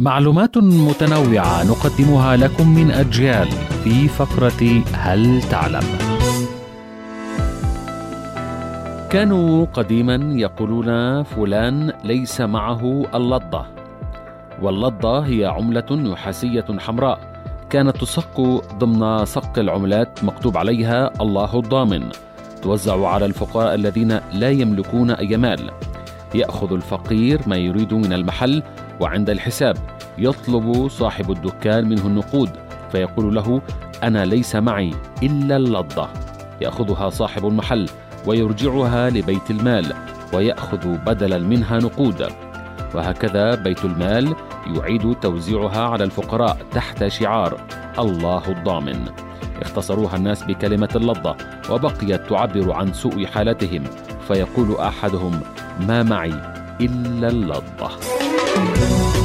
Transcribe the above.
معلومات متنوعة نقدمها لكم من أجيال في فقرة هل تعلم؟ كانوا قديما يقولون فلان ليس معه اللضة. واللضة هي عملة نحاسية حمراء كانت تصق ضمن صق العملات مكتوب عليها الله الضامن. توزع على الفقراء الذين لا يملكون أي مال. يأخذ الفقير ما يريد من المحل وعند الحساب يطلب صاحب الدكان منه النقود فيقول له أنا ليس معي إلا اللضة. يأخذها صاحب المحل ويرجعها لبيت المال ويأخذ بدلا منها نقود. وهكذا بيت المال يعيد توزيعها على الفقراء تحت شعار الله الضامن. اختصروها الناس بكلمة اللضة وبقيت تعبر عن سوء حالتهم. فيقول أحدهم ما معي إلا اللضة. Thank you.